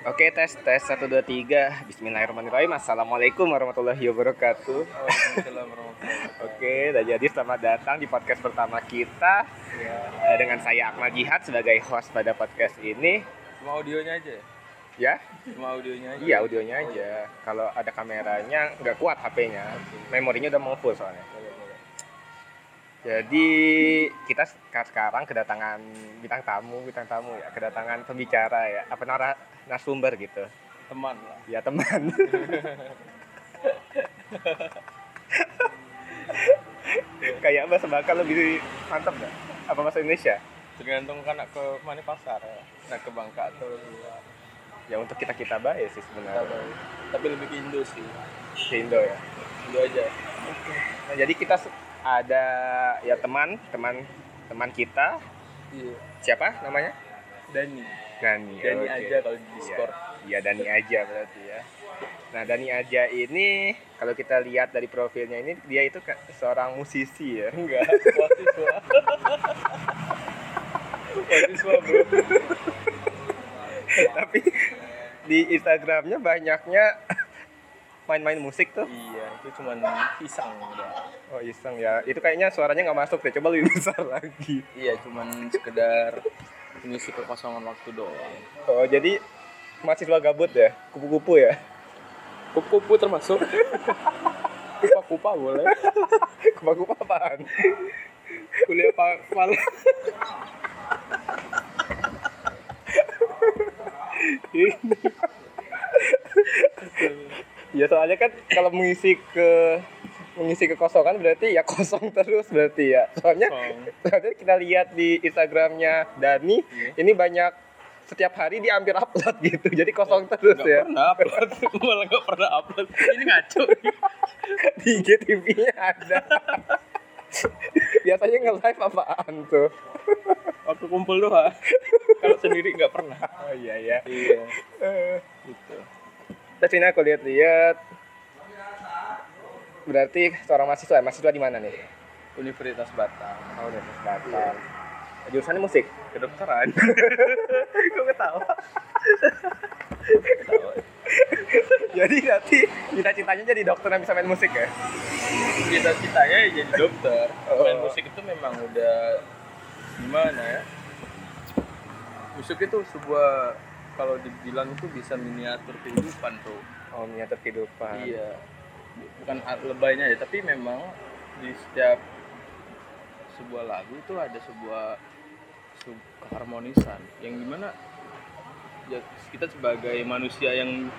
Oke tes tes satu dua tiga. Bismillahirrahmanirrahim. Assalamualaikum warahmatullahi wabarakatuh. Oke udah jadi selamat datang di podcast pertama kita. Eh, Dengan saya Akmal Jihad sebagai host pada podcast ini. Cuma audionya aja ya? Ya? Cuma audionya aja? iya audionya aja. Kalau ada kameranya nggak kuat HP-nya Memorinya udah mau full soalnya. Jadi kita sek- sekarang kedatangan bintang tamu, bintang tamu ya, kedatangan pembicara ya, apa nara narasumber gitu. Teman lah Ya teman. Kayak bahasa Bangka lebih mantap nggak? Apa bahasa Indonesia? Tergantung kan ke mana pasar ya Nak ke Bangka atau luar Ya untuk kita kita baik sih sebenarnya. Tapi lebih ke Indo sih Di Indo ya. Indo aja Nah, jadi kita ada ya teman, teman teman kita Iya siapa namanya? Dani Dani. Dani oke. aja kalau di Discord Iya Dani aja berarti ya. Nah Dani aja ini kalau kita lihat dari profilnya ini dia itu seorang musisi ya. Enggak Mahasiswa Mahasiswa bro Tapi di Instagramnya banyaknya main-main musik tuh. Iya itu cuman pisang udah Oh iseng ya. Itu kayaknya suaranya nggak masuk deh. Coba lebih besar lagi. Iya cuman sekedar mengisi kekosongan waktu doang Oh jadi mahasiswa gabut ya. Kupu-kupu ya. Kupu-kupu termasuk Kupa-kupa boleh Kupu-kupu apaan? Kuliah pak kepala Ya soalnya kan kalau mengisi ke mengisi kekosongan berarti ya kosong terus berarti ya. Soalnya soalnya kita lihat di Instagramnya Dani Iya. ini banyak setiap hari dia hampir upload gitu. Jadi kosong terus Gak ya. pernah upload Malah gak pernah upload Ini ngaco Di IGTV-nya ada. Biasanya nge-live apaan tuh? Waktu kumpul doang Kalau sendiri gak pernah Oh iya ya. Iya Eh, Gitu Terus ini aku lihat-lihat berarti seorang mahasiswa ya? mahasiswa di mana nih? Universitas Batam Oh, Universitas Batam. Jurusannya musik. Kedokteran Kok ketawa? jadi nanti cita-citanya jadi dokter yang bisa main musik ya? Cita-citanya ya jadi dokter Oh. Main musik itu memang udah Gimana ya Musik itu sebuah Kalau dibilang itu bisa miniatur kehidupan tuh Oh, miniatur kehidupan. Iya. Bukan lebaynya ya, tapi memang di setiap sebuah lagu itu ada sebuah keharmonisan yang di mana ya kita sebagai manusia yang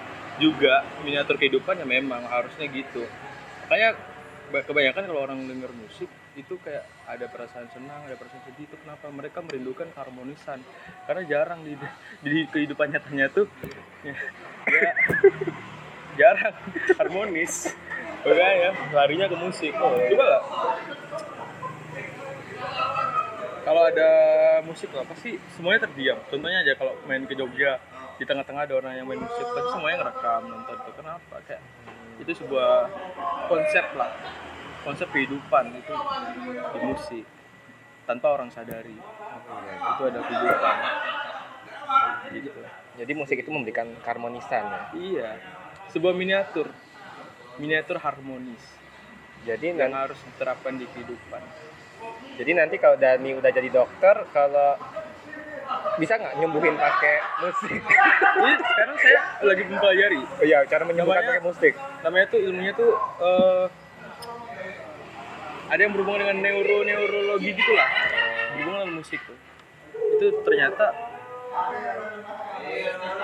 juga miniatur kehidupan ya memang harusnya gitu. Makanya ba- kebanyakan kalau orang denger musik itu kayak ada perasaan senang, ada perasaan sedih itu kenapa mereka merindukan keharmonisan? Karena jarang di di kehidupan nyatanya tuh ya, ya jarang harmonis. Makanya larinya ke musik. Coba lah kalau ada musik lah pasti semuanya terdiam. Contohnya aja kalau main ke Jogja di tengah-tengah ada orang yang main musik pasti semuanya ngerekam nonton tuh. Kenapa? Kayak itu sebuah konsep lah konsep kehidupan itu di musik tanpa orang sadari itu ada kehidupan gitu Jadi musik itu memberikan keharmonisan ya. Iya, sebuah miniatur, miniatur harmonis Jadi yang nan- harus diterapkan di kehidupan. jadi nanti kalau Dani udah jadi dokter, kalau bisa nggak nyembuhin pakai musik? Ini sekarang saya lagi mempelajari, Oh iya, cara menyembuhkan Namanya- pakai musik. namanya tuh ilmunya tuh eh, ada yang berhubungan dengan neuro neurologi gitulah, berhubungan dengan musik tuh. Itu ternyata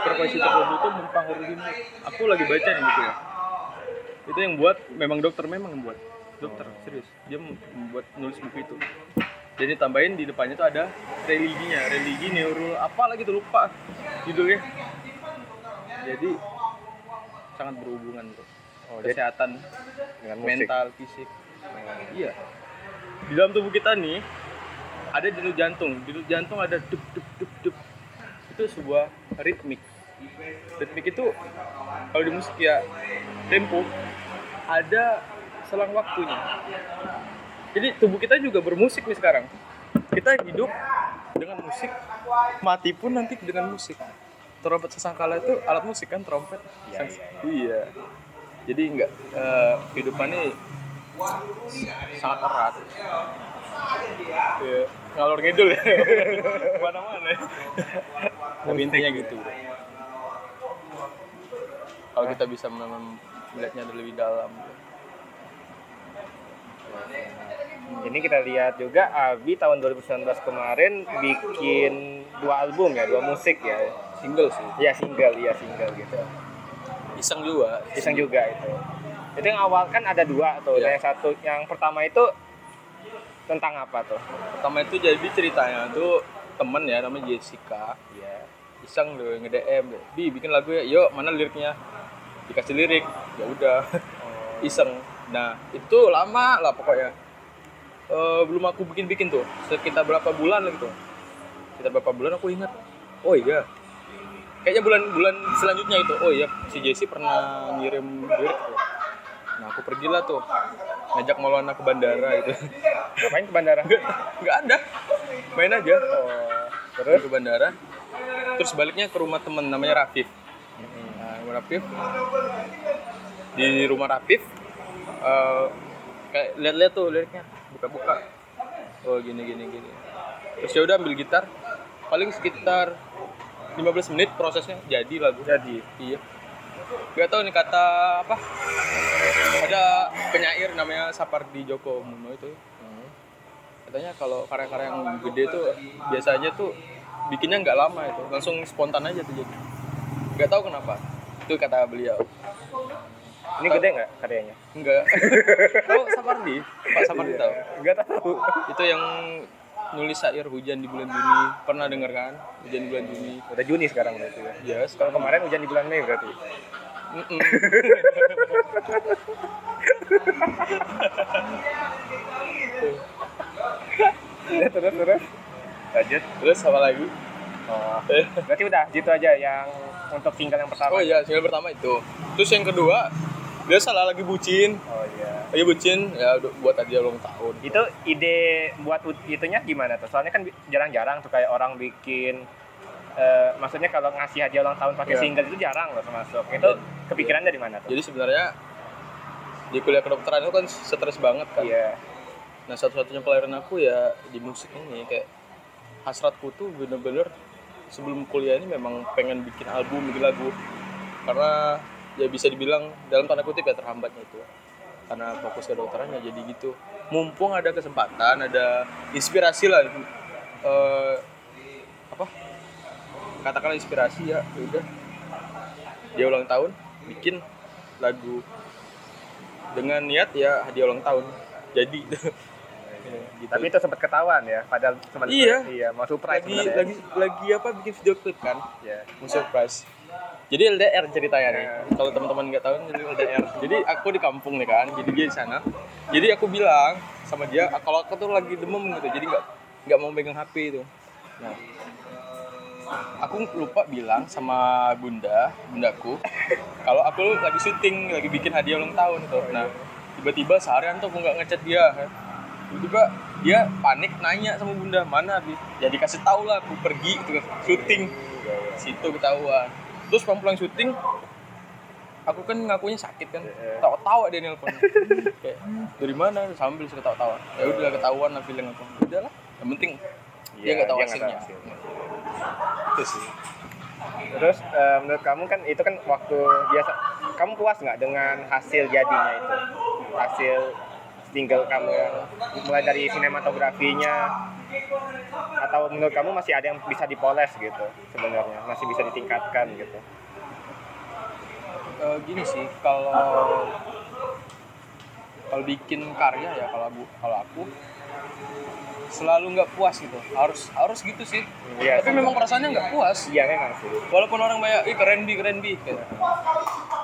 frekuensi tertentu tuh mempengaruhi mood. Aku lagi baca nih gitu ya. Itu yang buat memang dokter memang yang buat. Dokter serius. Dia membuat nulis buku itu. Jadi tambahin di depannya tuh ada religinya. Religi neuro apa lagi tuh lupa. Judulnya. Jadi sangat berhubungan tuh. Oh, kesehatan dengan musik. mental fisik iya. Di dalam tubuh kita nih ada denyut jantung. Denyut jantung ada dup dup dup dup. Itu sebuah ritmik ritmik itu kalau di musik ya tempo ada selang waktunya. Jadi tubuh kita juga bermusik nih sekarang. Kita hidup dengan musik mati pun nanti dengan musik. Trompet sesangkala itu alat musik kan trompet. Iya, Sang- iya, iya. Jadi enggak eh, kehidupannya sangat erat Iya, ngalor ngidul ya mana-mana ya. tapi intinya gitu kalau kita bisa melihatnya lebih dalam Ini kita lihat juga Abi tahun 2019 kemarin bikin dua album ya, dua musik ya. single sih Ya single, iya single gitu. iseng juga Iseng juga itu. Itu yang awal kan ada dua tuh. Iya. Yang satu, yang pertama itu tentang apa tuh? pertama itu jadi ceritanya tuh temen ya namanya Jessica Iya. iseng deh nge DM bi bikin lagu ya yuk mana liriknya dikasih lirik ya udah iseng nah itu lama lah pokoknya Eh, belum aku bikin bikin tuh sekitar berapa bulan gitu sekitar berapa bulan aku ingat oh iya kayaknya bulan-bulan selanjutnya itu oh iya si Jessie pernah ngirim lirik tuh. Nah aku pergilah tuh. Ngajak Maulana ke bandara gitu. Ngapain ke bandara? nggak ada. Main aja. Oh, terus? ke bandara. Terus baliknya ke rumah temen namanya Rafif. Nah, rumah Rafif? Di rumah Rafif eh, kayak lihat-lihat tuh liriknya. Buka-buka. Oh gini gini gini. Terus ya udah ambil gitar. Paling sekitar 15 menit prosesnya jadi lagu. Jadi. iya gak tahu nih kata apa? Ada penyair namanya Sapardi Djoko Muno itu. Katanya kalau karya-karya yang gede tuh biasanya tuh bikinnya nggak lama itu. Langsung spontan aja tuh jadi. Nggak tahu kenapa. Itu kata beliau. Ini gede nggak karyanya? enggak oh Sapardi? Pak Sapardi tahu? Nggak tahu. itu yang nulis syair hujan di bulan Juni pernah dengar kan hujan di bulan Juni Udah Juni sekarang berarti ya. ya Kalau kemarin hujan di bulan Mei berarti. Mm-mm. Ya, terus terus. Lanjut. terus apa lagi Oh. Berarti udah gitu aja yang untuk single yang pertama. oh iya single pertama itu terus yang kedua dia salah lagi bucin Oh iya. lagi bucin ya buat aja ulang tahun Itu ide buat itunya gimana tuh? Soalnya kan jarang-jarang tuh kayak orang bikin eh, maksudnya kalau ngasih hadiah ulang tahun pakai Iya. single itu jarang loh termasuk. Itu kepikiran dari mana tuh? jadi sebenarnya di kuliah kedokteran itu kan stres banget kan Iya. nah satu-satunya pelayaran aku ya di musik ini kayak hasratku tuh bener-bener sebelum kuliah ini memang pengen bikin album bikin lagu karena ya bisa dibilang dalam tanda kutip ya terhambatnya itu karena fokus ke dokterannya jadi gitu mumpung ada kesempatan ada inspirasi lah eh, apa katakanlah inspirasi ya ya udah dia ulang tahun bikin lagu dengan niat ya hadiah ulang tahun jadi gitu. Tapi itu sempat ketahuan ya, padahal cuma Iya. iya, mau surprise lagi sebenarnya. lagi lagi apa bikin video klip kan Iya. mau surprise jadi LDR ceritanya nih. Kalau teman-teman nggak tahu jadi LDR jadi aku di kampung nih kan jadi dia di sana. Jadi aku bilang sama dia "Ah, kalau aku tuh lagi demam gitu jadi nggak nggak mau pegang HP itu. Nah aku lupa bilang sama bunda bundaku kalau aku lagi syuting lagi bikin hadiah ulang tahun itu nah tiba-tiba seharian tuh aku nggak ngechat dia. Tiba-tiba dia panik nanya sama bunda mana Abi ya dikasih tahu lah aku pergi gitu syuting. Situ ketahuan terus pulang syuting aku kan ngakunya sakit kan. Tawa-tawa dia nelpon. Kayak dari mana? Sambil suka tawa-tawa ya udah ketahuan lah feeling aku. Udahlah yang penting dia nggak tahu Iya, dia nggak hasilnya. Itu sih. Terus eh, menurut kamu kan itu kan waktu biasa kamu puas nggak dengan hasil jadinya itu? Hasil single kamu yang mulai dari sinematografinya atau menurut kamu masih ada yang bisa dipoles gitu sebenarnya? Masih bisa ditingkatkan gitu? Eh, gini sih kalau kalau bikin karya ya kalau aku kalau aku selalu nggak puas gitu. Harus harus gitu sih. Iya, tapi memang perasaannya nggak puas. Iya memang sih. Walaupun orang banyak ih keren bi keren bi kayak,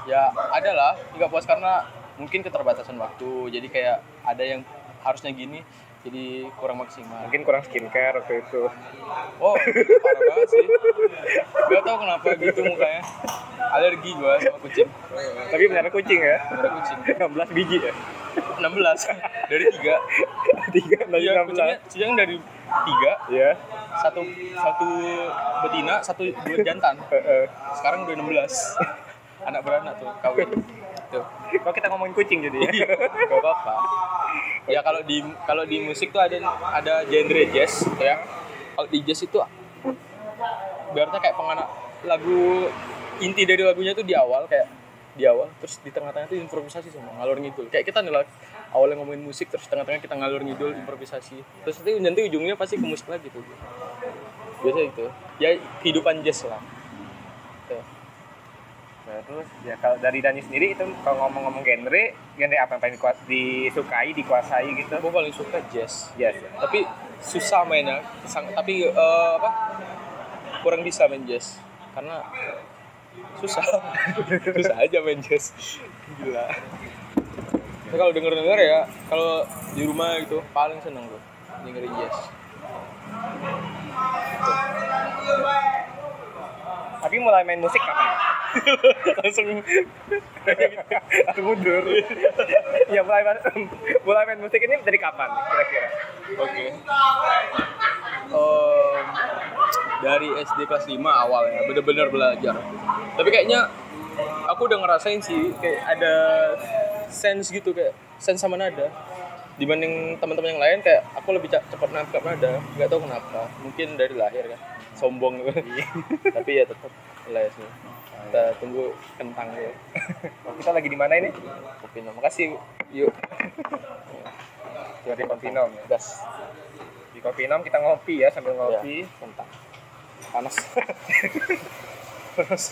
ya ada lah nggak puas karena mungkin keterbatasan waktu. Jadi kayak ada yang harusnya gini jadi kurang maksimal. Mungkin kurang skincare waktu itu. Oh parah banget sih. Gak tau kenapa gitu mukanya. Alergi gua sama kucing. Tapi benar kucing ya? Ada kucing. 16 biji ya? 16 dari tiga. Tiga dari Iya, 16 kucingnya, dari tiga. Ya satu satu betina satu dua jantan. Sekarang udah 16 anak beranak tuh kawin. Tuh. Kok kita ngomongin kucing jadi ya? gak apa-apa ya kalau di kalau di musik tuh ada ada genre jazz ya. Kalau di jazz itu biarnya kayak penganak lagu inti dari lagunya tuh di awal kayak di awal terus di tengah-tengah tuh improvisasi semua ngalur ngidul. Kayak kita nih awalnya ngomongin musik terus tengah-tengah kita ngalur ngidul improvisasi. Terus nanti nanti ujungnya pasti ke musik lagi tuh. Biasa itu ya kehidupan jazz lah terus ya kalau dari Dani sendiri itu kalau ngomong-ngomong genre, genre apa yang paling dikuas- disukai, dikuasai gitu? gue paling suka jazz Yes. ya. tapi susah mainnya Sang- tapi eh, apa kurang bisa main jazz karena susah susah aja main jazz gila Tapi kalau denger denger ya kalau di rumah gitu paling seneng tuh dengerin jazz Tapi mulai main musik kapan? langsung. Atau mundur? ya mulai mulai main musik ini dari kapan kira-kira? oke. Em, dari SD kelas 5 awalnya bener-bener belajar. Tapi kayaknya aku udah ngerasain sih kayak ada sense gitu kayak sense sama nada. Dibanding teman-teman yang lain kayak aku lebih cepat nangkap nada. Nggak tahu kenapa. Mungkin dari lahir kan sombong gitu tapi ya tetap les nih kita tunggu kentang ya Oh, kita lagi di mana ini? kopi makasih yuk Di Kopinom ya. gas Di Kopinom kita ngopi ya sambil ngopi. ya, kentang panas panas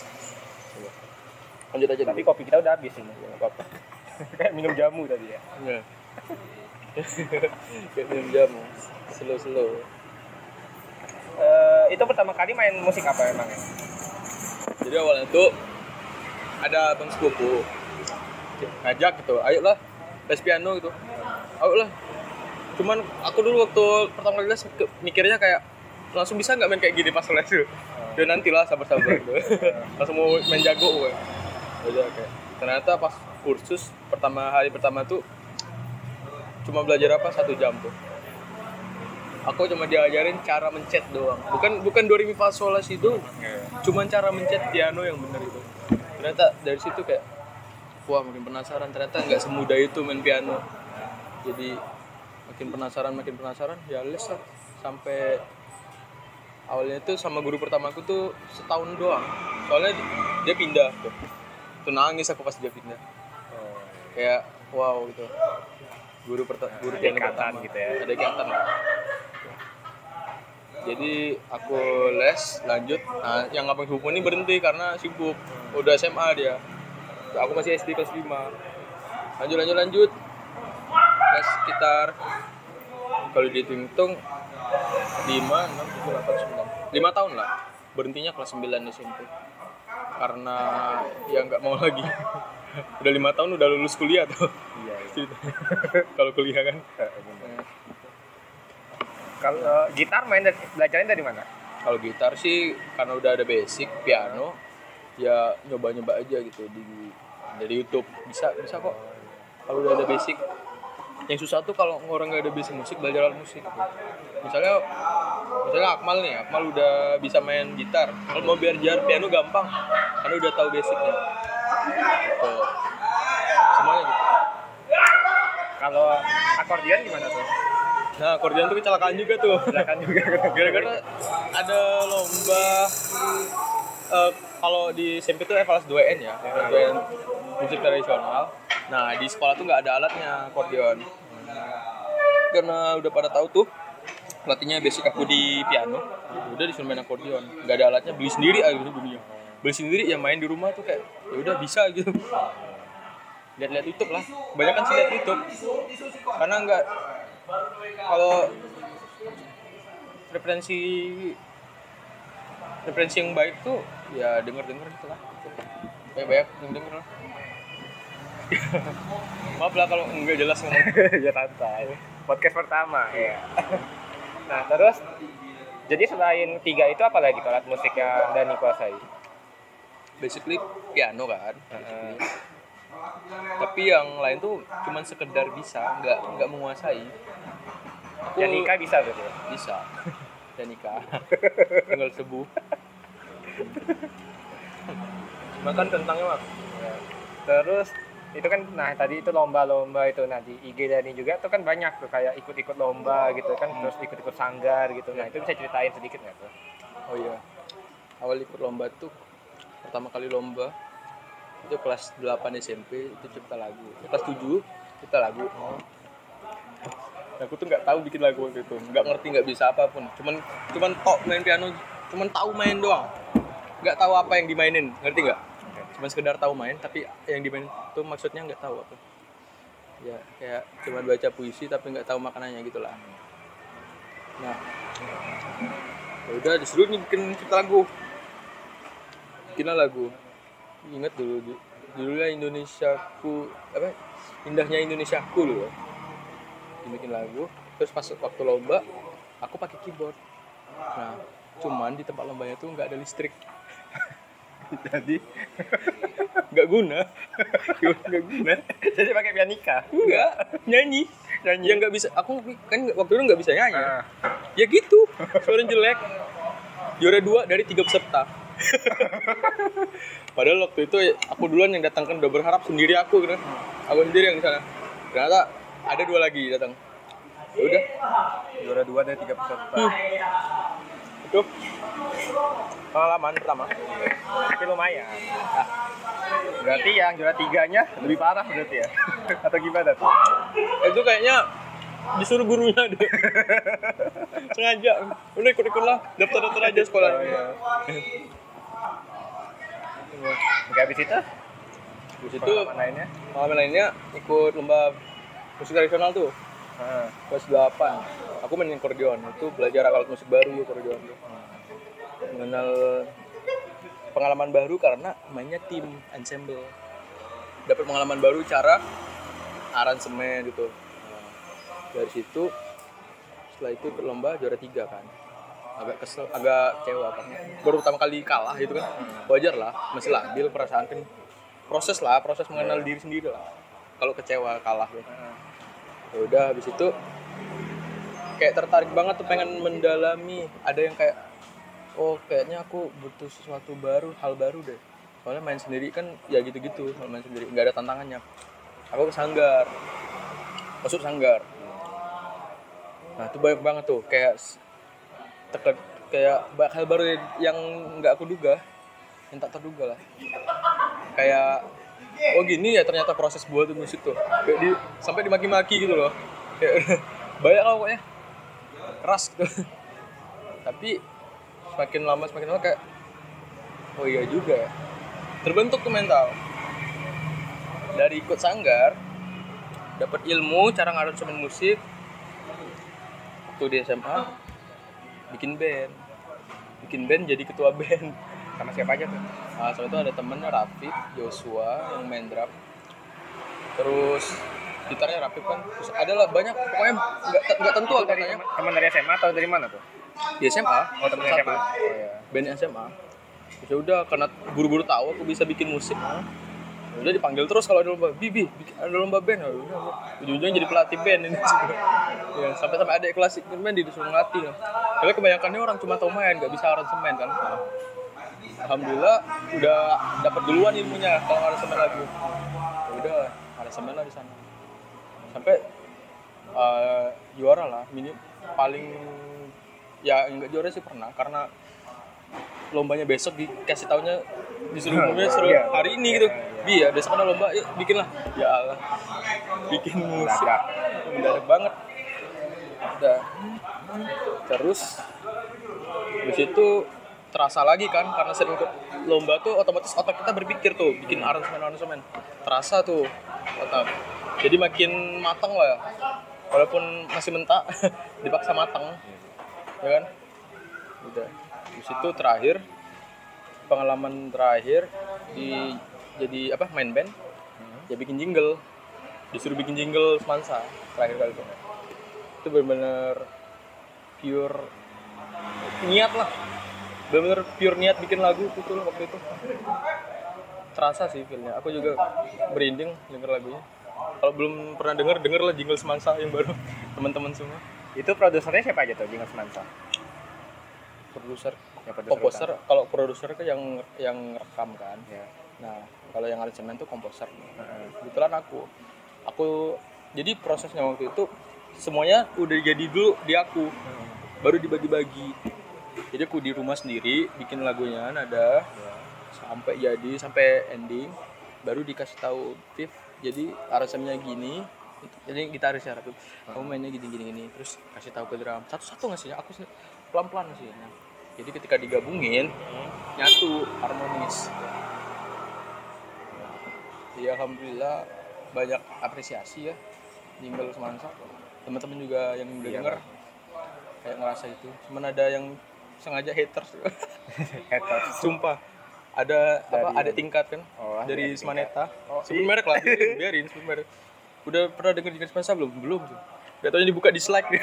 lanjut aja Tapi dulu kopi kita udah habis ini. nggak apa-apa Kayak minum jamu tadi ya. Iya. Kayak minum jamu, slow slow. Eh, itu pertama kali main musik apa emang ya? Jadi awalnya tuh ada abang sepupu ngajak gitu, ayo lah les piano gitu, ayo lah. Cuman aku dulu waktu pertama kali les mikirnya kayak langsung bisa nggak main kayak gini pas les tuh. Ya nanti lah sabar-sabar gitu. langsung mau main jago gue. Udah kayak ternyata pas kursus pertama hari pertama tuh cuma belajar apa satu jam tuh aku cuma diajarin cara mencet doang. Bukan bukan do re mi fa sol la si do cuman cara mencet piano yang bener itu. Ternyata dari situ kayak wah makin penasaran. Ternyata nggak semudah itu main piano. Jadi makin penasaran makin penasaran ya les lah. Sampai awalnya itu sama guru pertamaku tuh setahun doang. Soalnya dia pindah. Tuh tuh nangis aku pas dia pindah. Kayak wow gitu. Guru pertama guru Ada piano pertama. gitu ya. ada ikatan lah jadi aku les lanjut. Nah yang abang sepupu ini berhenti karena sibuk. Udah SMA dia. Aku masih SD kelas 5 lanjut lanjut lanjut. Les sekitar kalau dihitung-hitung 5, 6, 7, 8, 9 5 tahun lah. Berhentinya kelas 9 SMP karena ya nggak mau lagi. Udah lima tahun udah lulus kuliah tuh. Iya. ceritanya. Kalau kuliah kan Kalau eh, gitar main dari, belajarnya dari mana? kalau gitar sih karena udah ada basic piano ya nyoba-nyoba aja gitu di dari YouTube bisa bisa kok kalau udah ada basic yang susah tuh kalau orang nggak ada basic musik belajar alat musik gitu. misalnya misalnya Akmal nih Akmal udah bisa main gitar kalau mau belajar piano gampang karena udah tahu basicnya gitu. semuanya gitu Kalau akordeon gimana tuh? Nah akordeon tuh kecelakaan juga tuh. Silakan juga. gara-gara ada lomba eh, kalau di SMP tuh evaluasi 2N ya evaluasi 2N musik tradisional. Nah di sekolah tuh nggak ada alatnya akordeon karena udah pada tahu tuh pelatihnya basic aku di piano. Udah disuruh main akordeon nggak ada alatnya beli sendiri aja gitu dunia beli sendiri ya main di rumah tuh kayak ya udah bisa gitu. Lihat-lihat YouTube lah. Banyak kan sih lihat YouTube. Karena nggak kalau referensi referensi yang baik tuh ya denger denger gitu lah banyak banyak denger lah maaf lah kalau nggak jelas ngomong ya santai. Podcast pertama. Iya. nah terus jadi selain tiga itu apa lagi alat musik yang Dani kuasai? basically piano kan. Tapi yang lain tuh cuman sekedar bisa nggak nggak menguasai. Aku Ya Nika bisa gitu. bisa. Dan nikah. Tinggal sebuh. Makan kentangnya mak Ya. Terus itu kan nah tadi itu lomba-lomba itu. Nah di IG Dani juga tuh kan banyak tuh kayak ikut-ikut lomba gitu kan terus ikut-ikut sanggar gitu. Nah itu bisa ceritain sedikit nggak tuh? Oh iya. Awal ikut lomba tuh pertama kali lomba itu kelas 8 SMP itu cipta lagu. Kelas 7 cipta lagu. Aku tuh nggak tahu bikin lagu waktu itu. Nggak ngerti nggak bisa apa pun. Cuman cuman tok main piano cuman tahu main doang. Nggak tahu apa yang dimainin ngerti nggak? Cuman sekedar tahu main tapi yang dimainin tuh maksudnya nggak tahu apa ya kayak cuman baca puisi tapi nggak tahu makanannya gitu lah. Nah. Ya udah disuruh nih bikin cipta lagu. Bikinlah lagu ingat dulu ju- judulnya Indonesiaku apa indahnya Indonesiaku dulu dibikin lagu terus pas waktu lomba aku pakai keyboard. Nah cuman di tempat lombanya tuh nggak ada listrik. Jadi? Nggak guna. Nggak guna. Jadi pakai pianika? Enggak nyanyi? Nyanyi. Yang nggak bisa aku kan waktu itu nggak bisa nyanyi. Ah. ya gitu. Suara jelek. Juara dua dari tiga peserta padahal waktu itu aku duluan yang datang kan udah berharap sendiri aku kan aku sendiri yang di sana. Ternyata ada dua lagi datang. Ya udah. Juara dua dari tiga peserta Hmm. itu. Pengalaman pertama. Tapi lumayan. Nah, berarti yang juara tiganya lebih parah berarti ya? Atau gimana tuh? Itu kayaknya disuruh gurunya deh. Sengaja. Udah ikut ikut lah. Daftar daftar aja sekolah Oh, iya. Oke, habis itu? Terus itu pengalaman lainnya? pengalaman lainnya ikut lomba musik tradisional tuh. Ah. kelas 8 aku mainin akordeon. Itu belajar alat musik baru akordeon. Tuh mengenal pengalaman baru karena mainnya tim ensemble. Dapat pengalaman baru cara aransemen gitu. Dari situ setelah itu ikut lomba juara tiga kan agak kesel agak kecewa karena baru pertama kali kalah gitu kan wajar lah masih labil perasaan kan. Proses lah proses mengenal diri sendiri lah. Kalau kecewa kalah gitu. Ya udah habis itu kayak tertarik banget tuh pengen mendalami. Ada yang kayak oh kayaknya aku butuh sesuatu baru hal baru deh. Soalnya main sendiri kan ya gitu-gitu kalau main sendiri nggak ada tantangannya. Aku ke sanggar masuk sanggar. Nah itu banyak banget tuh kayak teka- kayak hal baru yang nggak aku duga. Yang tak terduga lah. Kayak oh gini ya ternyata proses buat musik tuh. Kayak di sampai dimaki-maki gitu loh. Kayak banyak lah pokoknya. Keras gitu. Tapi semakin lama semakin lama kayak oh iya juga ya. Terbentuk tuh mental. Dari ikut sanggar dapat ilmu cara ngaransemen musik waktu di SMA bikin band bikin band jadi ketua band sama siapa aja tuh Nah, sama itu ada temennya Rafif, Joshua yang main drum. Terus gitarnya Rafif kan. Terus ada lah banyak pokoknya nggak nggak tentu Itu dari teman dari SMA atau dari mana tuh Di SMA. oh teman. SMA oh iya Band SMA. Terus ya udah karena guru-guru tahu aku bisa bikin musik. ya Udah dipanggil terus kalau ada lomba, Bibi, ada lomba band. Ya udah, ujung-ujungnya jadi pelatih band ini juga. Ya, sampai sampai ada kelas band disuruh ngelatih. Tapi kebanyakannya orang cuma tahu main, nggak bisa aransemen kan. Nah, Alhamdulillah udah dapat duluan ilmunya kalau aransemen lagu. Ya udah aransemen lah di sana. Sampai eh, juara lah, mini paling ya enggak juara sih pernah karena lombanya besok dikasih taunya disuruh umumnya suruh Iya. hari ini gitu. Bi ya besok ada lomba, yuk bikin lah. Ya Allah. Bikin musik. Mendadak banget. Udah. Terus habis itu terasa lagi kan karena sering ikut lomba tuh otomatis otak kita berpikir tuh bikin aransemen aransemen terasa tuh otak. Jadi makin matang lah ya. Walaupun masih mentah dipaksa matang ya kan? Udah. Di situ terakhir pengalaman terakhir di jadi apa main band ya bikin jingle. Disuruh bikin jingle semansa terakhir kali itu itu benar-benar pure niat lah. Benar-benar pure niat bikin lagu loh waktu itu. Terasa sih feelnya. Aku juga berinding denger lagunya. Kalau belum pernah denger denger lah jingle semansa yang baru teman-teman semua. Itu produsernya siapa aja tuh Jingle Semansa produser. Ya, komposer. kalau produser kan yang yang rekam kan. Ya. nah kalau yang aransemen tuh komposer. Kebetulan aku. Aku jadi prosesnya waktu itu semuanya udah jadi dulu di aku baru dibagi-bagi. Jadi aku di rumah sendiri bikin lagunya nada Ya. sampai jadi sampai ending. Baru dikasih tahu Viv jadi aransemennya gini. Jadi gitaris ya Viv kamu mainnya gini gini. Gini terus kasih tahu ke drum. Satu satu ngasihnya aku pelan pelan ngasihnya jadi ketika digabungin nyatu harmonis. Ya alhamdulillah banyak apresiasi ya. Jingle semansa. Teman-teman juga yang udah Iya, denger kayak ngerasa itu cuman ada yang sengaja haters Haters. sumpah ada apa Dari- ada tingkat kan Oh, dari. Semaneta Oh, sebelum merek lah biarin, sebelum merek udah pernah denger jingle semansa belum belum tuh Gak taunya dibuka dislike nih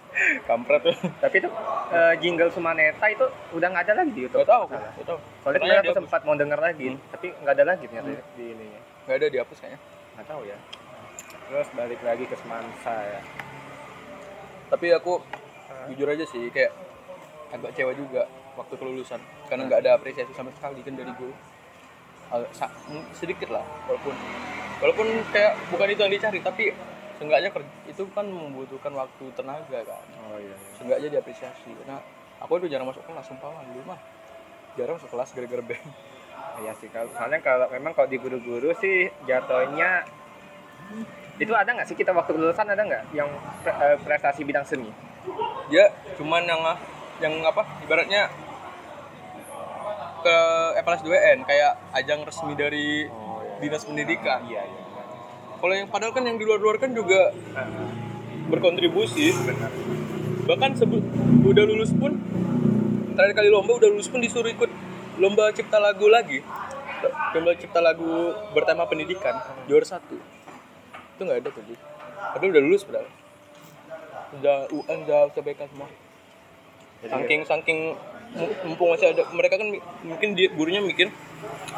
kampret tuh Tapi itu eh, jingle Sumaneta itu udah nggak ada lagi di YouTube. gak Salah. gak tau Soalnya kemarin aku sempat mau denger lagi, Hmm. tapi nggak ada lagi ternyata di ininya. nggak ada dihapus kayaknya Nggak tahu ya. Terus balik lagi ke Semansa ya. tapi aku jujur aja sih kayak agak kecewa juga waktu kelulusan karena nggak ada apresiasi sama sekali kan dari guru sa- m- sedikit lah walaupun walaupun kayak bukan itu yang dicari tapi seenggaknya itu kan membutuhkan waktu tenaga kan Oh iya. iya. seenggaknya diapresiasi karena aku itu jarang masuk kelas sumpah dulu mah jarang masuk kelas gara-gara band Iya sih kalau soalnya kalau memang kalau di guru-guru sih jatuhnya itu ada nggak sih kita waktu kelulusan ada nggak yang pre- eh, prestasi bidang seni? Dia cuman yang yang apa ibaratnya ke FLS 2N kayak ajang resmi dari Oh dinas pendidikan. Iya iya. kalau yang padahal kan yang di luar-luar kan juga berkontribusi. Benar. bahkan sebut udah lulus pun terakhir kali lomba udah lulus pun disuruh ikut lomba cipta lagu lagi. Lomba cipta lagu bertema pendidikan juara satu. Itu nggak ada tuh padahal udah lulus padahal udah UN udah UTBK semua saking saking mu- mumpung masih ada mereka kan mungkin di, gurunya mikir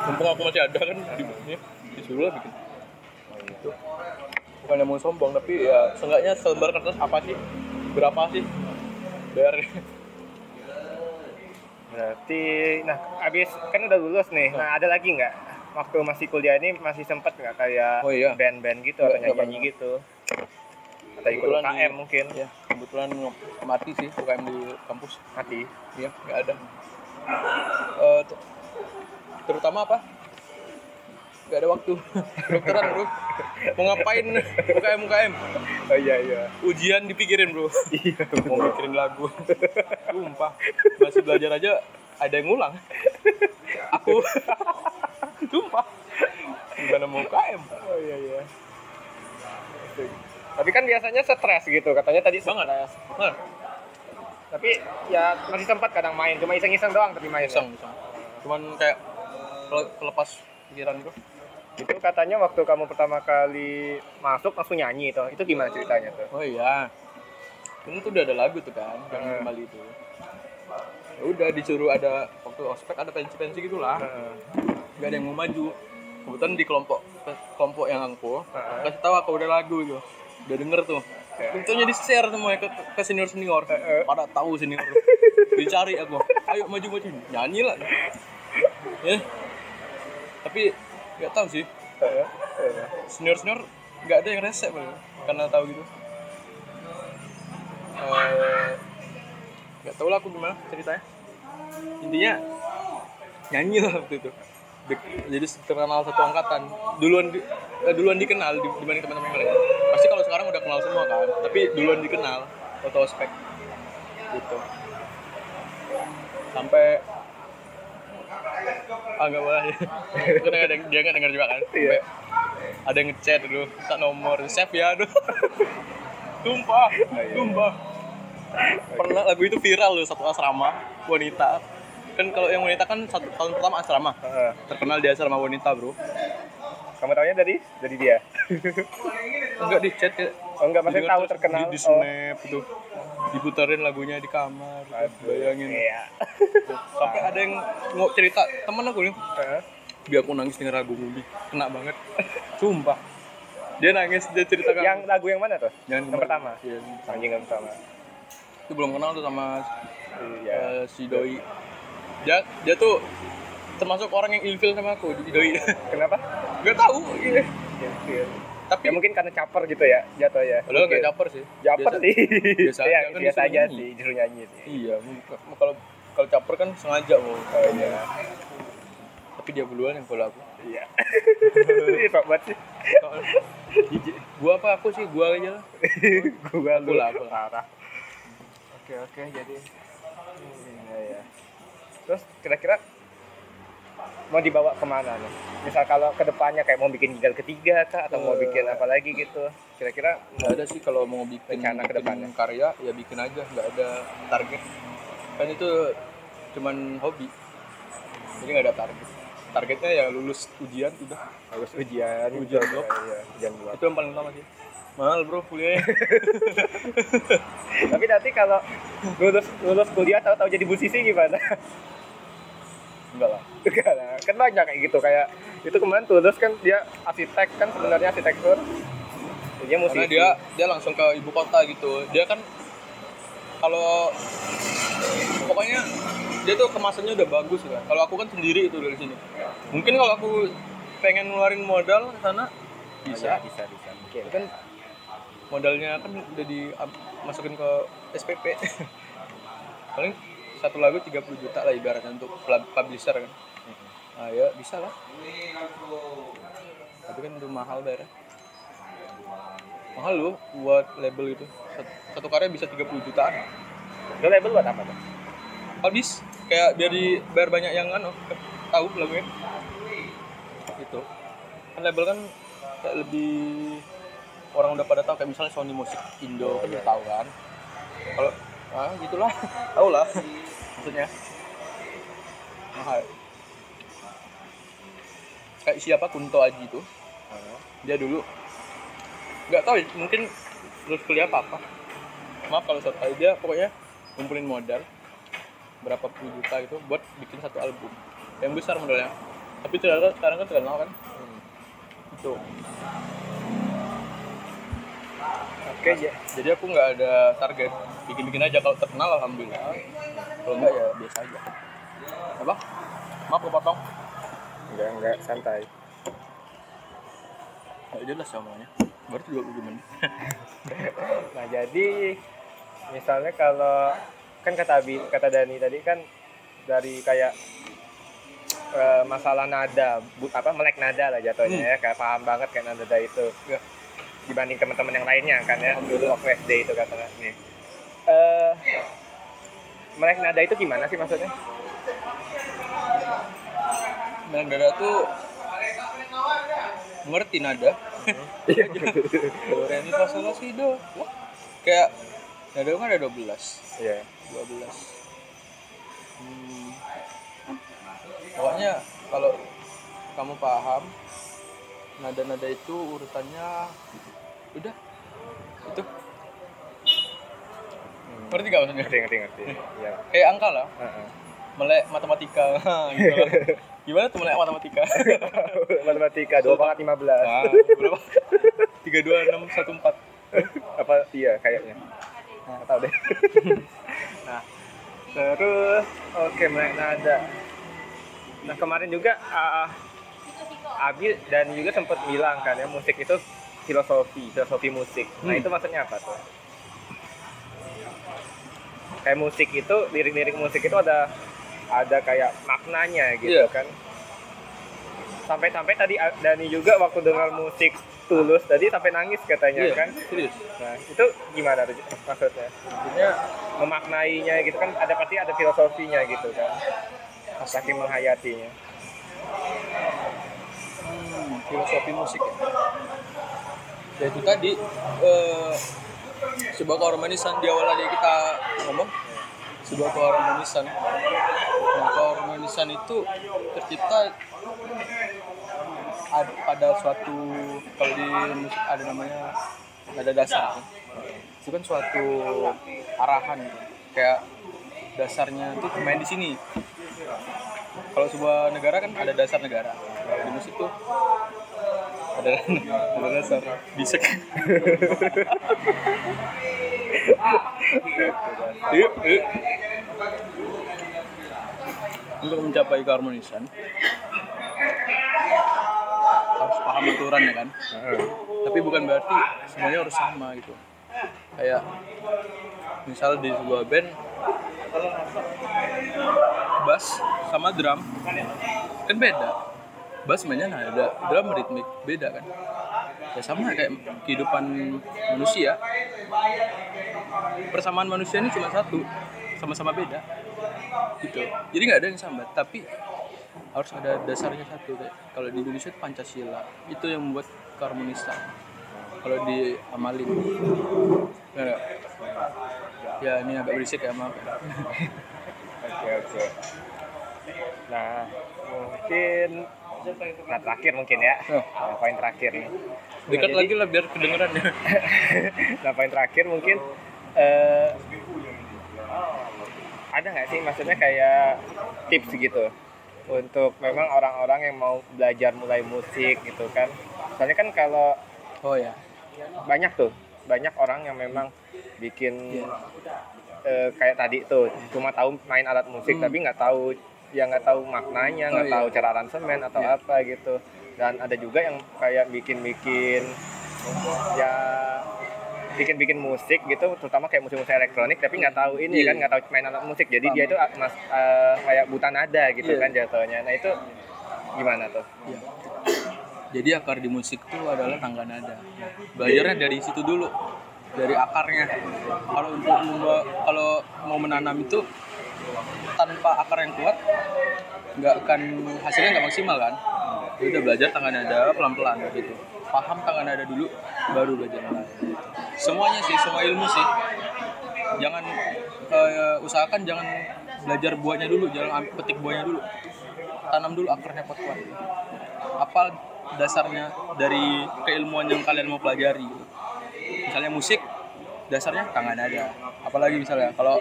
mumpung aku masih ada kan di, ya, disuruh lah bikin itu bukan yang mau sombong tapi ya seenggaknya selembar kertas apa sih berapa sih bayarnya Berarti, nah abis kan udah lulus nih. Nah ada lagi nggak? Waktu masih kuliah ini masih sempet nggak kayak Oh, iya. band-band gitu atau nggak nyanyi gitu? Atau ikut Kebetulan UKM di- mungkin? ya kebetulan mati sih UKM di kampus. Mati. iya nggak ada. Ter- terutama apa? Nggak ada waktu. Dokteran bro. Mau ngapain UKM UKM Oh iya iya. ujian dipikirin bro. Iya. mau mikirin lagu. Sumpah. Masih belajar aja ada yang ngulang. Aku. Sumpah. Gimana mau UKM Oh iya iya. Tapi kan biasanya stres gitu, katanya tadi stres. banget Tapi ya masih sempat kadang main, cuma iseng-iseng doang tapi main. iseng iseng cuman kayak kele- kelepas pikiran bro Itu katanya waktu kamu pertama kali masuk langsung nyanyi itu. Itu gimana ceritanya tuh? Oh iya. Ini tuh udah ada lagu tuh kan, jangan Hmm. kembali itu. Ya udah disuruh ada waktu ospek ada pensi-pensi gitu lah. Heeh. Gak ada yang mau maju. Kebetulan di kelompok kelompok yang aku Heeh. kasih tahu aku udah lagu gitu. Udah denger tuh. Tentunya di share semua ke, ke senior senior. Pada tahu senior. Dicari aku. Ayo maju maju. Nyanyi lah. Ya. Tapi nggak tahu sih. Heeh. Heeh. senior senior nggak ada yang resep Bang. karena tahu gitu Eh, nggak tahu lah aku gimana ceritanya intinya nyanyi lah waktu itu Dek- jadi terkenal satu angkatan. Duluan di, eh, duluan dikenal di- dibanding teman-teman yang lain pasti kalau sekarang udah kenal semua kan tapi duluan dikenal foto ospek gitu. Sampai ah nggak boleh. Karena ada yang dia nggak denger juga kan? Sampai ada yang ngechat dulu tak nomor. Save ya aduh. Tumpah tumpah pernah lagu itu viral loh satu asrama wanita kan kalau yang wanita kan satu tahun pertama asrama. Terkenal di asrama wanita bro. Kamu tahunya dari dari dia? enggak di chat ya. Oh enggak, maksudnya tahu terkenal. di, di oh. snap itu. Diputarin lagunya di kamar Aduh, bayangin. Iya. sampai ada yang mau cerita temen aku nih. Biar aku nangis denger lagu Mudi kena banget. Sumpah. Dia nangis dia cerita Yang lagu yang mana tuh? yang, yang pertama? Iya, Anjing yang pertama. itu belum kenal tuh sama Iya. Eh, si doi dia dia tuh termasuk orang yang ilfil sama aku di doi Kenapa? gak tahu gitu. Ilfil. tapi Ya mungkin karena caper gitu ya jatuh ya. Mungkin. gak caper sih Caper Biasa- sih. biasa Iya, aja kan biasa aja nyanyi. sih, disuruh nyanyi sih. iya kalau kalau caper kan sengaja mau Oh iya. tapi dia duluan yang follow aku Iya. Ih, sok banget sih. Gua apa aku sih gua aja lah Gua Aku lah, parah. Oke, oke, jadi iya, iya. Terus kira-kira mau dibawa ke mana nih? Misal kalau ke depannya kayak mau bikin gigal ketiga kah atau mau Eh. bikin apa lagi gitu? Kira-kira nggak ada sih kalau mau bikin, Rencana ke bikin depannya. karya ya bikin aja nggak ada target kan itu cuman hobi jadi nggak ada target targetnya ya lulus ujian udah harus ujian, Ujian gitu, blok. Iya, ujian blok. itu yang paling utama sih mahal bro kuliahnya Tapi nanti kalau lulus lulus kuliah tahu-tahu jadi musisi gimana? Enggak lah. Enggak lah, kan banyak kayak gitu kayak itu kemarin tulus kan dia arsitek kan sebenarnya arsitektur. Dia musisi. Karena dia dia langsung ke ibu kota gitu. Dia kan kalau pokoknya dia tuh kemasannya udah bagus kan kalau aku kan sendiri itu dari sini. Mungkin kalau aku pengen ngeluarin modal ke sana bisa. Bisa bisa. Mungkin. Kan modalnya kan udah dimasukin ke SPP paling satu lagu 30 juta lah ibaratnya untuk pub- publisher kan. Ah ya bisa lah. Tapi kan itu mahal bayarnya mahal loh buat label itu. Satu, satu karya bisa 30 jutaan. Lo label buat apa tuh? habis. Kayak biar dibayar banyak yang kan tahu lagunya. Itu kan label kan kayak lebih orang udah pada tahu kayak misalnya Sony Musik Indo kan udah tahu kan. Kalau ah gitulah. Tahu lah maksudnya? Mahal. Kayak siapa? Kunto Aji itu dia dulu. Nggak tahu mungkin terus kuliah apa apa maaf kalau saya tahu. Dia pokoknya ngumpulin modal berapa puluh juta gitu buat bikin satu album. Yang besar modalnya. Tapi ternyata sekarang kan terkenal kan? Itu. Oke, ya. jadi aku nggak ada target. Bikin-bikin aja. Kalau terkenal alhamdulillah kalau enggak ya biasa aja apa maaf kepotong Enggak, enggak, santai. nggak jelas semuanya baru 20 menit Nah, jadi misalnya kalau kan kata Abi, kata Dani tadi kan dari kayak eh, masalah nada, bu, apa melek nada lah jatuhnya ya, kayak paham banget kayak nada itu. Ya. Dibanding teman-teman yang lainnya kan ya, dulu waktu SD itu katanya. Nih. Eh, melek nada itu gimana sih maksudnya? Melek dada tuh ngerti nada Iya. do re mi fa sol la si do kayak nada kan ada 12 Iya. 12 hmm. pokoknya kalau kamu paham nada-nada itu urutannya udah itu ngerti gak maksudnya Ngerti, ngerti, ngerti. Iya. kayak angka lah Heeh. melek matematika gitu lah. gimana tuh melek matematika Matematika dua pangkat lima belas. nah, berapa tiga dua enam satu empat apa iya kayaknya nggak tahu deh nah terus oke melek nada nah kemarin juga ah, Abi dan juga sempat bilang kan ya musik itu filosofi filosofi musik nah Hmm. itu maksudnya apa tuh kayak musik itu lirik-lirik musik itu ada ada kayak maknanya gitu Iya. kan sampai-sampai tadi Dani juga waktu dengar musik tulus tadi sampai nangis katanya iya kan serius Nah, itu gimana tuh maksudnya? Maksudnya memaknainya gitu kan ada pasti ada filosofinya gitu kan. Saking menghayatinya. Hmm, filosofi musik ya. Ya itu tadi eh, sebuah keharmonisan di awal tadi kita ngomong. Sebuah keharmonisan. Nah, keharmonisan itu tercipta ad- pada suatu kalau di musik ada namanya nada dasar. Itu kan suatu arahan. Kayak dasarnya itu main di sini. Kalau sebuah negara kan ada dasar negara. Di musik tuh dasar bisek Yuk, yuk. untuk mencapai keharmonisan harus paham aturan ya kan tapi bukan berarti semuanya harus sama gitu. Kayak misal di sebuah band bass sama drum kan beda bass mainnya nada drum ritmik beda kan? Ya sama kayak kehidupan manusia. Persamaan manusia ini cuma satu sama-sama beda. Gitu. Jadi nggak ada yang sama tapi harus ada dasarnya satu kayak kalau di Indonesia itu Pancasila. Itu yang membuat keharmonisan. Kalau diamalin nggak? ya ini agak berisik ya maaf. Ya. Oke oke. Nah mungkin nah terakhir mungkin ya. Oh. Nah, poin terakhir nih. dekat Nah, lagi lah biar kedengeran ya nah poin terakhir mungkin eh, ada nggak sih maksudnya kayak tips gitu untuk memang orang-orang yang mau belajar mulai musik gitu kan soalnya kan kalau oh ya banyak tuh banyak orang yang memang bikin eh, kayak tadi tuh cuma tahu main alat musik Hmm. tapi nggak tahu ya nggak tahu maknanya nggak Oh, iya. tahu cara aransemen atau Iya. apa gitu dan ada juga yang kayak bikin-bikin ya bikin-bikin musik gitu terutama kayak musik-musik elektronik tapi nggak tahu ini Iya. kan nggak tahu main alat musik jadi Paham. dia itu ah, mas eh, kayak buta nada gitu Iya. kan jatuhnya nah itu gimana tuh Iya. Jadi akar di musik itu adalah tangga nada. Belajarnya dari situ dulu, dari akarnya. Kalau untuk kalau mau menanam itu tanpa akar yang kuat, nggak akan hasilnya nggak maksimal kan. Ya udah belajar tangga nada pelan-pelan gitu. Paham tangga nada dulu, baru belajar lain. Semuanya sih, semua ilmu sih. Jangan eh, usahakan jangan belajar buahnya dulu, jangan petik buahnya dulu. Tanam dulu akarnya kuat-kuat apa dasarnya dari keilmuan yang kalian mau pelajari gitu. misalnya musik dasarnya tangan ada apalagi misalnya kalau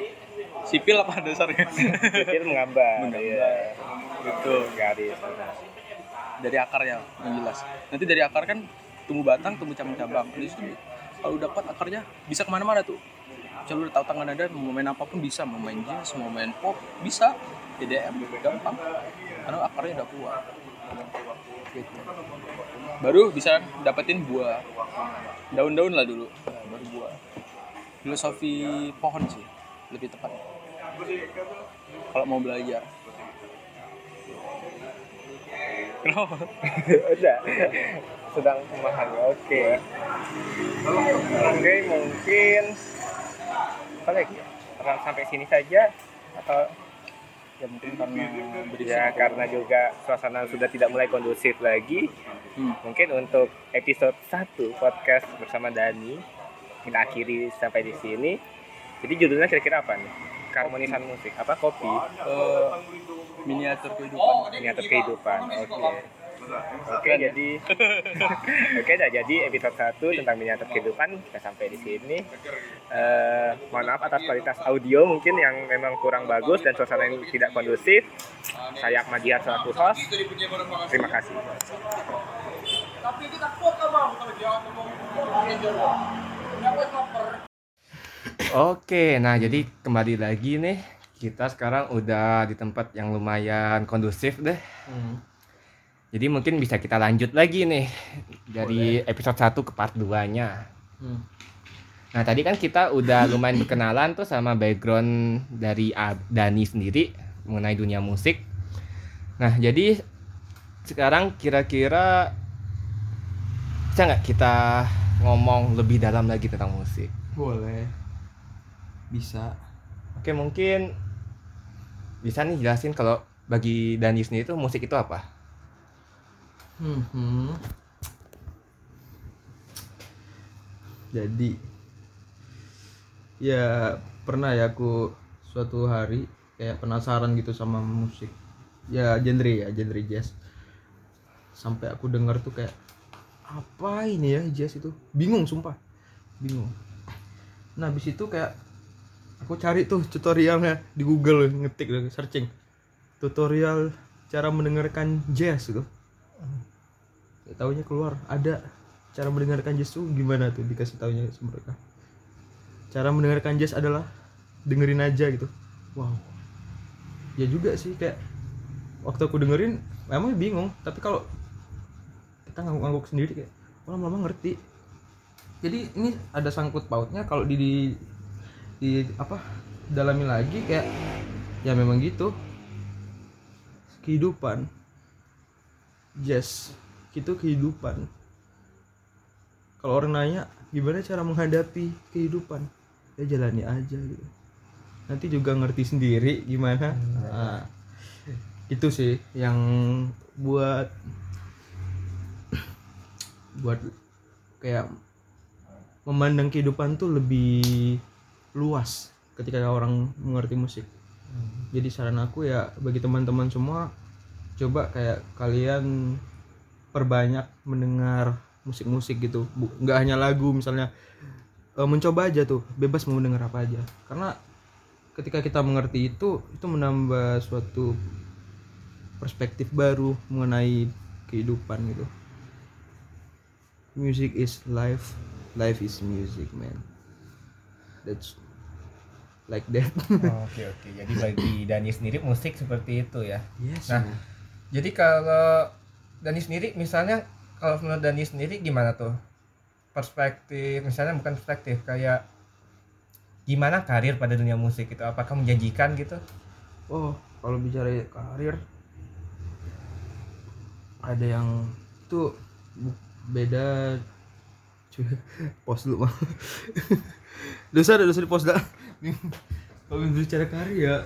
sipil apa dasarnya? Pikir menggambar Menggambar. iya. gitu. Garis dari akarnya yang jelas. Nanti dari akar kan tumbuh batang tumbuh cabang-cabang. Di situ kalau udah kuat akarnya bisa ke mana-mana tuh. Kalau udah tahu tangan ada mau main apa pun bisa. Mau main jazz mau main pop bisa. EDM gampang. Karena akarnya udah kuat. Gitu. baru bisa dapetin buah. Daun-daun lah dulu. Nah, baru buah. Filosofi pohon sih lebih tepat kalau mau belajar. Kenapa? Udah. Sedang memahami oke. Oke mungkin. Apa lagi? Sampai sini saja? Atau ya mungkin karena ya karena juga suasana sudah tidak mulai kondusif lagi. Hmm. mungkin untuk episode 1 podcast bersama Dani kita akhiri sampai di sini. Jadi judulnya kira-kira apa nih keharmonisan musik apa kopi Eh, miniatur kehidupan miniatur kehidupan oke oke jadi oke dah jadi episode 1 tentang miniatur kehidupan kita sampai di sini Eh, mohon maaf atas kualitas audio mungkin yang memang kurang bagus dan suasana yang tidak kondusif saya Ahmad Diyar selaku host terima kasih Oke, nah jadi kembali lagi nih kita sekarang udah di tempat yang lumayan kondusif deh. Hmm. Jadi mungkin bisa kita lanjut lagi nih dari episode 1 ke part 2-nya. Hmm. Nah, tadi kan kita udah lumayan berkenalan tuh sama background dari Dani sendiri mengenai dunia musik. Nah, jadi sekarang kira-kira bisa nggak kita ngomong lebih dalam lagi tentang musik? Boleh. Bisa. Oke, mungkin bisa nih jelasin kalau bagi Dani sendiri itu musik itu apa? Hmm. hmm. Jadi ya pernah ya aku suatu hari kayak penasaran gitu sama musik. Ya genre ya, genre jazz. Sampai aku dengar tuh kayak apa ini ya jazz itu? Bingung sumpah. Bingung. Nah, habis itu kayak aku cari tuh tutorialnya di Google ngetik searching. Tutorial cara mendengarkan jazz gitu Gak taunya keluar. Ada cara mendengarkan jazz tuh gimana tuh? Dikasih taunya sama mereka. Cara mendengarkan jazz adalah dengerin aja gitu. Wow. Ya juga sih kayak waktu aku dengerin emang bingung. Tapi kalau kita ngangguk-ngangguk sendiri kayak lama-lama ngerti. Jadi ini ada sangkut pautnya kalau di, di di apa dalami lagi kayak ya memang gitu. Kehidupan. Jazz itu kehidupan. Kalau orang nanya gimana cara menghadapi kehidupan? Ya jalani aja gitu. Nanti juga ngerti sendiri gimana. Nah, itu sih yang buat buat kayak memandang kehidupan tuh lebih luas ketika orang mengerti musik. Jadi saran aku ya bagi teman-teman semua coba kayak kalian perbanyak mendengar musik-musik gitu. Nggak hanya lagu misalnya. Eh, mencoba aja tuh bebas mau mendengar apa aja. Karena ketika kita mengerti itu itu menambah suatu perspektif baru mengenai kehidupan gitu. Music is life life is music man. That's like that. Oke oke. Jadi bagi Dani sendiri musik seperti itu ya. yes Nah, Jadi kalau Dani sendiri misalnya kalau menurut Dani sendiri gimana tuh? Perspektif misalnya bukan perspektif kayak gimana karir pada dunia musik itu? Apakah menjanjikan gitu? oh kalau bicara karir ada yang itu bu- beda pos dulu mah dosa ada dosa di pos dah kalau bicara karir ya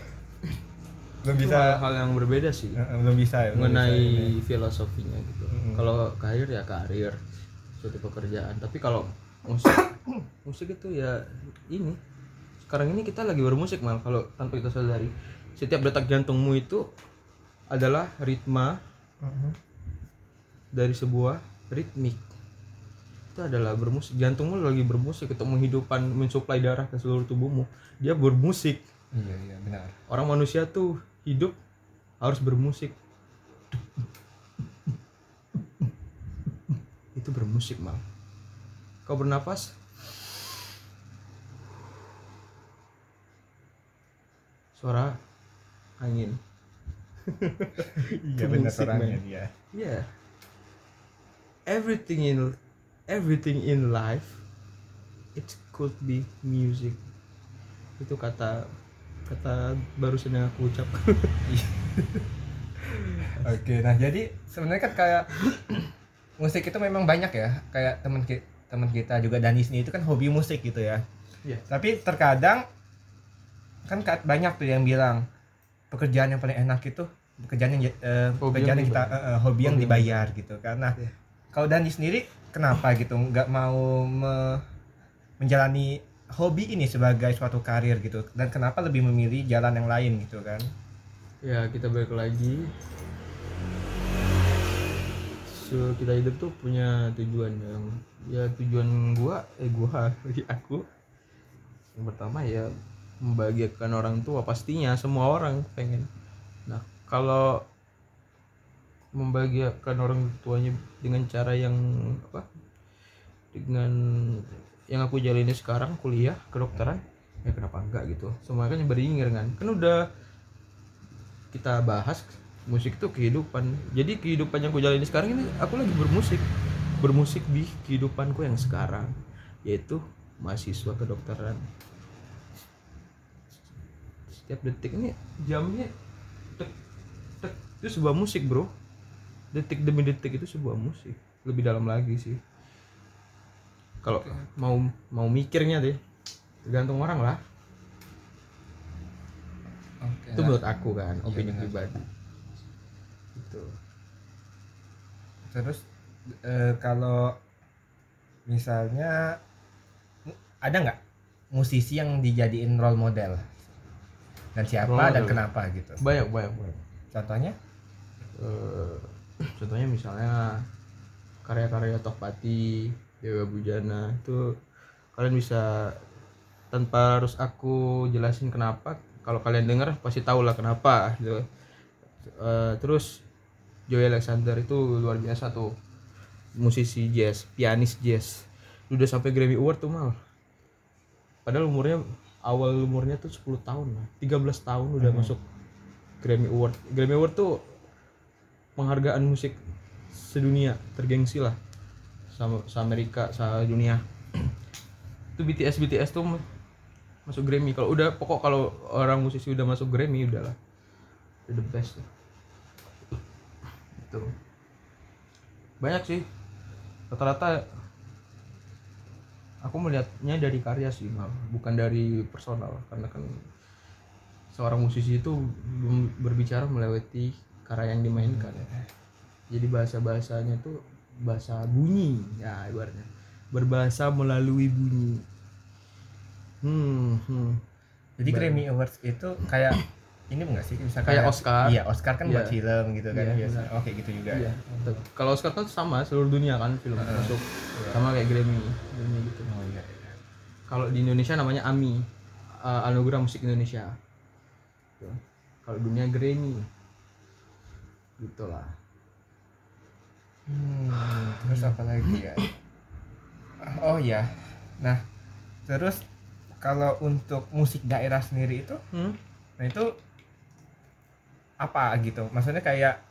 Belum itu bisa. hal yang berbeda sih. Belum bisa ya. mengenai bisa filosofinya gitu. Mm-mm. kalau karir ya karir suatu pekerjaan. Tapi kalau musik musik itu ya ini. Sekarang ini kita lagi bermusik mal. Kalau tanpa kita sadari setiap detak jantungmu itu adalah ritma Mhm. dari sebuah ritmik itu adalah bermusik. Jantungmu lagi bermusik untuk menghidupkan mensuplai darah ke seluruh tubuhmu. Dia bermusik. Iya iya benar. orang manusia tuh hidup harus bermusik. Itu bermusik mal kau bernapas? Suara angin. Iya benar orangnya man. dia. yeah everything in everything in life it could be music itu kata kata barusan yang aku ucap Oke, nah jadi sebenarnya kan kayak musik itu memang banyak ya, kayak teman ki- teman kita juga Dani sendiri itu kan hobi musik gitu ya. Iya. Tapi terkadang kan ka- banyak tuh yang bilang pekerjaan yang paling enak itu pekerjaan yang eh, Hobi pekerjaan yang yang kita eh, eh, hobi yang Hobi yang dibayar gitu kan. Nah, Iya. kalau Dani sendiri kenapa gitu nggak mau me- menjalani hobi ini sebagai suatu karir gitu. Dan kenapa lebih memilih jalan yang lain gitu kan? ya kita balik lagi. So, kita hidup tuh punya tujuan yang ya tujuan gua eh gua aku. Yang pertama ya membahagiakan orang tua pastinya semua orang pengen. Nah kalau membahagiakan orang tuanya dengan cara yang apa dengan yang aku jalani sekarang kuliah kedokteran. Ya kenapa enggak gitu? Semuanya kan beringer kan? Kan udah kita bahas musik itu kehidupan. Jadi kehidupan yang aku jalani sekarang ini aku lagi bermusik. Bermusik di kehidupanku yang sekarang yaitu mahasiswa kedokteran. Setiap detik ini jamnya tek tek. Itu sebuah musik bro detik demi detik itu sebuah musik lebih dalam lagi sih kalau mau mau mikirnya deh tergantung orang lah Oke. itu menurut aku kan opini benar. pribadi itu Terus eh, kalau misalnya ada nggak musisi yang dijadiin role model dan siapa Role dan model. kenapa gitu? banyak banyak banyak Contohnya? Eh, contohnya misalnya karya-karya Tokpati Dewa Bujana itu kalian bisa tanpa harus aku jelasin kenapa kalau kalian dengar pasti tahu lah kenapa gitu. Eh, terus Joy Alexander itu luar biasa tuh. Musisi jazz pianis jazz. Udah sampai Grammy Award tuh mal. Padahal umurnya awal umurnya tuh 10 tahun lah 13 tahun udah Hmm. masuk Grammy Award. Grammy Award tuh penghargaan musik sedunia tergengsi lah. Sama Amerika se dunia itu BTS BTS tuh ma- masuk Grammy. Kalau udah pokok kalau orang musisi udah masuk Grammy udahlah udah the best lah. itu banyak sih. Rata-rata aku melihatnya dari karya sih mal bukan dari personal. Karena kan seorang musisi itu berbicara melewati karya yang dimainkan jadi bahasa bahasanya tuh bahasa bunyi ya ibaratnya berbahasa melalui bunyi hmm, hmm. Jadi Grammy Awards itu kayak ini enggak sih misalkan Kayak Oscar. Iya, Oscar kan buat Iya. film gitu kan biasa. benar. Oke, gitu juga. Iya. Kalau Oscar kan sama seluruh dunia kan film Heeh. masuk Iya. sama kayak Grammy, Grammy gitu. Oh iya. iya. Kalau di Indonesia namanya AMI, uh, Anugerah Musik Indonesia. Kalau dunia Grammy, gitulah. Hmm, terus apa lagi ya? Oh iya. Nah, terus kalau untuk musik daerah sendiri itu, Hmm? nah itu apa gitu? Maksudnya kayak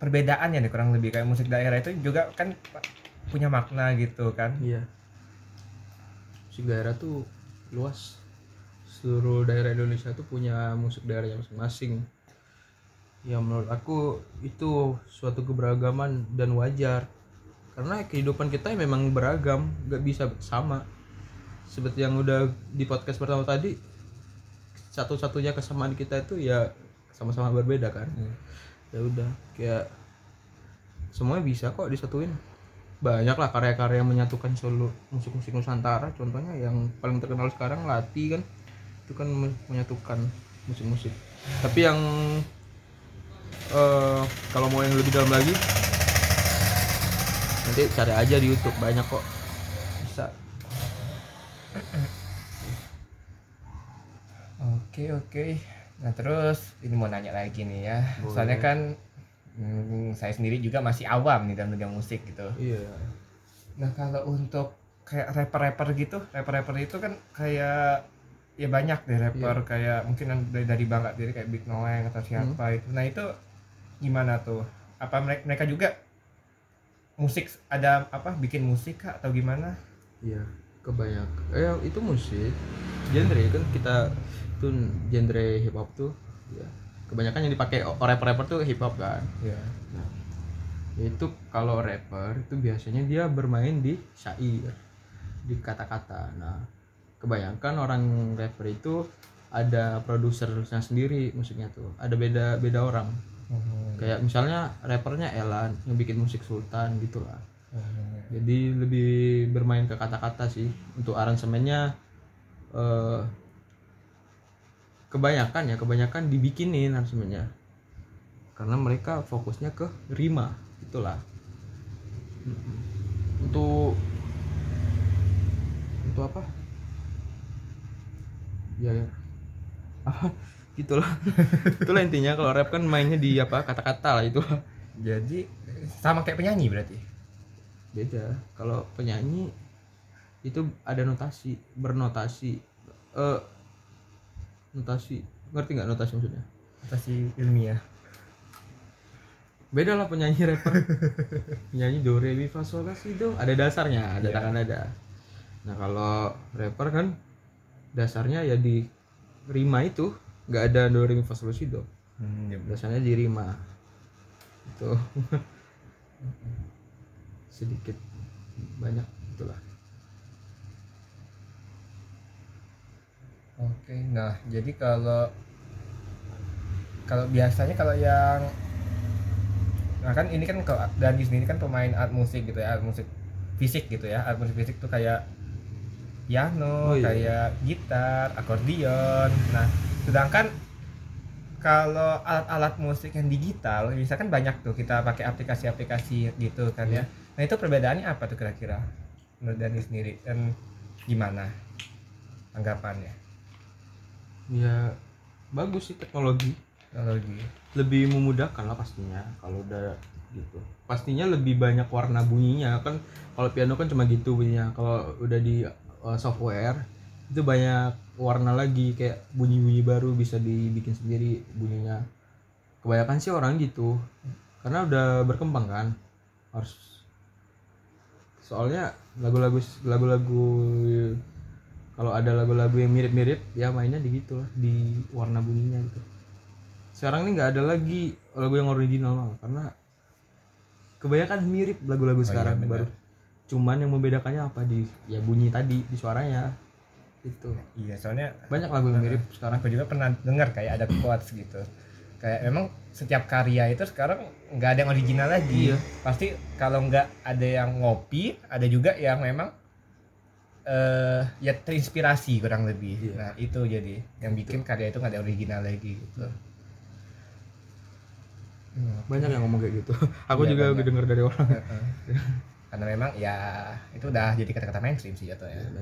perbedaannya nih kurang lebih kayak musik daerah itu juga kan punya makna gitu kan? Iya. Musik daerah tuh luas. Seluruh daerah Indonesia tuh punya musik daerahnya masing-masing. Ya menurut aku itu suatu keberagaman dan wajar. Karena kehidupan kita memang beragam, gak bisa sama. Seperti yang udah di podcast pertama tadi, satu-satunya kesamaan kita itu ya sama-sama berbeda kan. Hmm. Ya udah, kayak semuanya bisa kok disatuin banyak lah karya-karya yang menyatukan seluruh musik-musik Nusantara contohnya yang paling terkenal sekarang Lati kan itu kan men- menyatukan musik-musik tapi yang eh kalau mau yang lebih dalam lagi nanti cari aja di YouTube banyak kok bisa Oke oke. Nah terus ini mau nanya lagi nih ya. Boleh. Soalnya kan hmm, saya sendiri juga masih awam nih dalam dunia musik gitu. iya Nah kalau untuk kayak rapper-rapper gitu, rapper-rapper itu kan kayak ya banyak deh rapper kayak mungkin yang dari, dari Bangka jadi kayak Big Noeng atau siapa itu. Nah itu gimana tuh? Apa mereka, mereka juga musik ada apa bikin musik kah atau gimana? iya kebanyakan eh itu musik genre kan kita itu genre hip hop tuh ya kebanyakan yang dipakai o- rapper-rapper tuh hip hop kan Ya. Nah, itu kalau rapper itu biasanya dia bermain di syair, di kata-kata. Nah, kebanyakan orang rapper itu ada produsernya sendiri musiknya tuh. Ada beda beda orang. Hmm. Kayak misalnya rappernya Elan yang bikin musik Sultan gitulah. Hmm. Jadi lebih bermain ke kata-kata sih. Untuk aransemennya eh kebanyakan ya, kebanyakan dibikinin aransemennya karena mereka fokusnya ke rima itulah untuk untuk apa ya ya apa? Gitulah. Itulah intinya kalau rap kan mainnya di apa kata-kata lah itu. Jadi sama kayak penyanyi berarti. beda. Kalau penyanyi itu ada notasi bernotasi. Eh notasi. Ngerti nggak notasi maksudnya? Notasi ilmiah. beda lah penyanyi rapper. Penyanyi do re mi fa sol la si do ada dasarnya ada Iya. tangan ada. Nah kalau rapper kan dasarnya ya di rima itu nggak ada do re mi fa sol si do Hmm, ya benar. dasarnya di rima. Itu. Sedikit banyak itulah. Oke, nah jadi kalau kalau biasanya kalau yang nah kan ini kan kalau Dani sendiri kan pemain alat musik gitu ya, alat musik fisik gitu ya, alat musik fisik tuh kayak piano, Oh, iya. kayak gitar, akordion. Nah, sedangkan kalau alat-alat musik yang digital, misalkan banyak tuh kita pakai aplikasi-aplikasi gitu kan ya. Iya. Nah itu perbedaannya apa tuh kira-kira menurut Dani sendiri dan gimana anggapannya? ya bagus sih teknologi teknologi lebih memudahkan lah pastinya kalau udah gitu pastinya lebih banyak warna bunyinya kan kalau piano kan cuma gitu bunyinya kalau udah di uh, software itu banyak warna lagi kayak bunyi-bunyi baru bisa dibikin sendiri bunyinya. Kebanyakan sih orang gitu karena udah berkembang kan harus soalnya lagu-lagu lagu-lagu kalau ada lagu-lagu yang mirip-mirip ya mainnya di gitu lah di warna bunyinya gitu. Sekarang ini nggak ada lagi lagu yang original malah karena kebanyakan mirip lagu-lagu iya, sekarang benar. baru cuman yang membedakannya apa? Di ya bunyi tadi di suaranya. Itu iya soalnya banyak lagu yang mirip sekarang. Aku juga pernah dengar kayak ada quotes gitu. Kayak memang setiap karya itu sekarang nggak ada yang original lagi. Iya. pasti kalau nggak ada yang ngopi ada juga yang memang eh ya terinspirasi kurang lebih. Iya. nah itu jadi yang bikin karya itu nggak ada original lagi gitu. Hmm, banyak yang ngomong kayak gitu. Aku Iya, juga banyak. udah denger dari orang. karena memang ya itu udah jadi kata-kata mainstream sih jatuhnya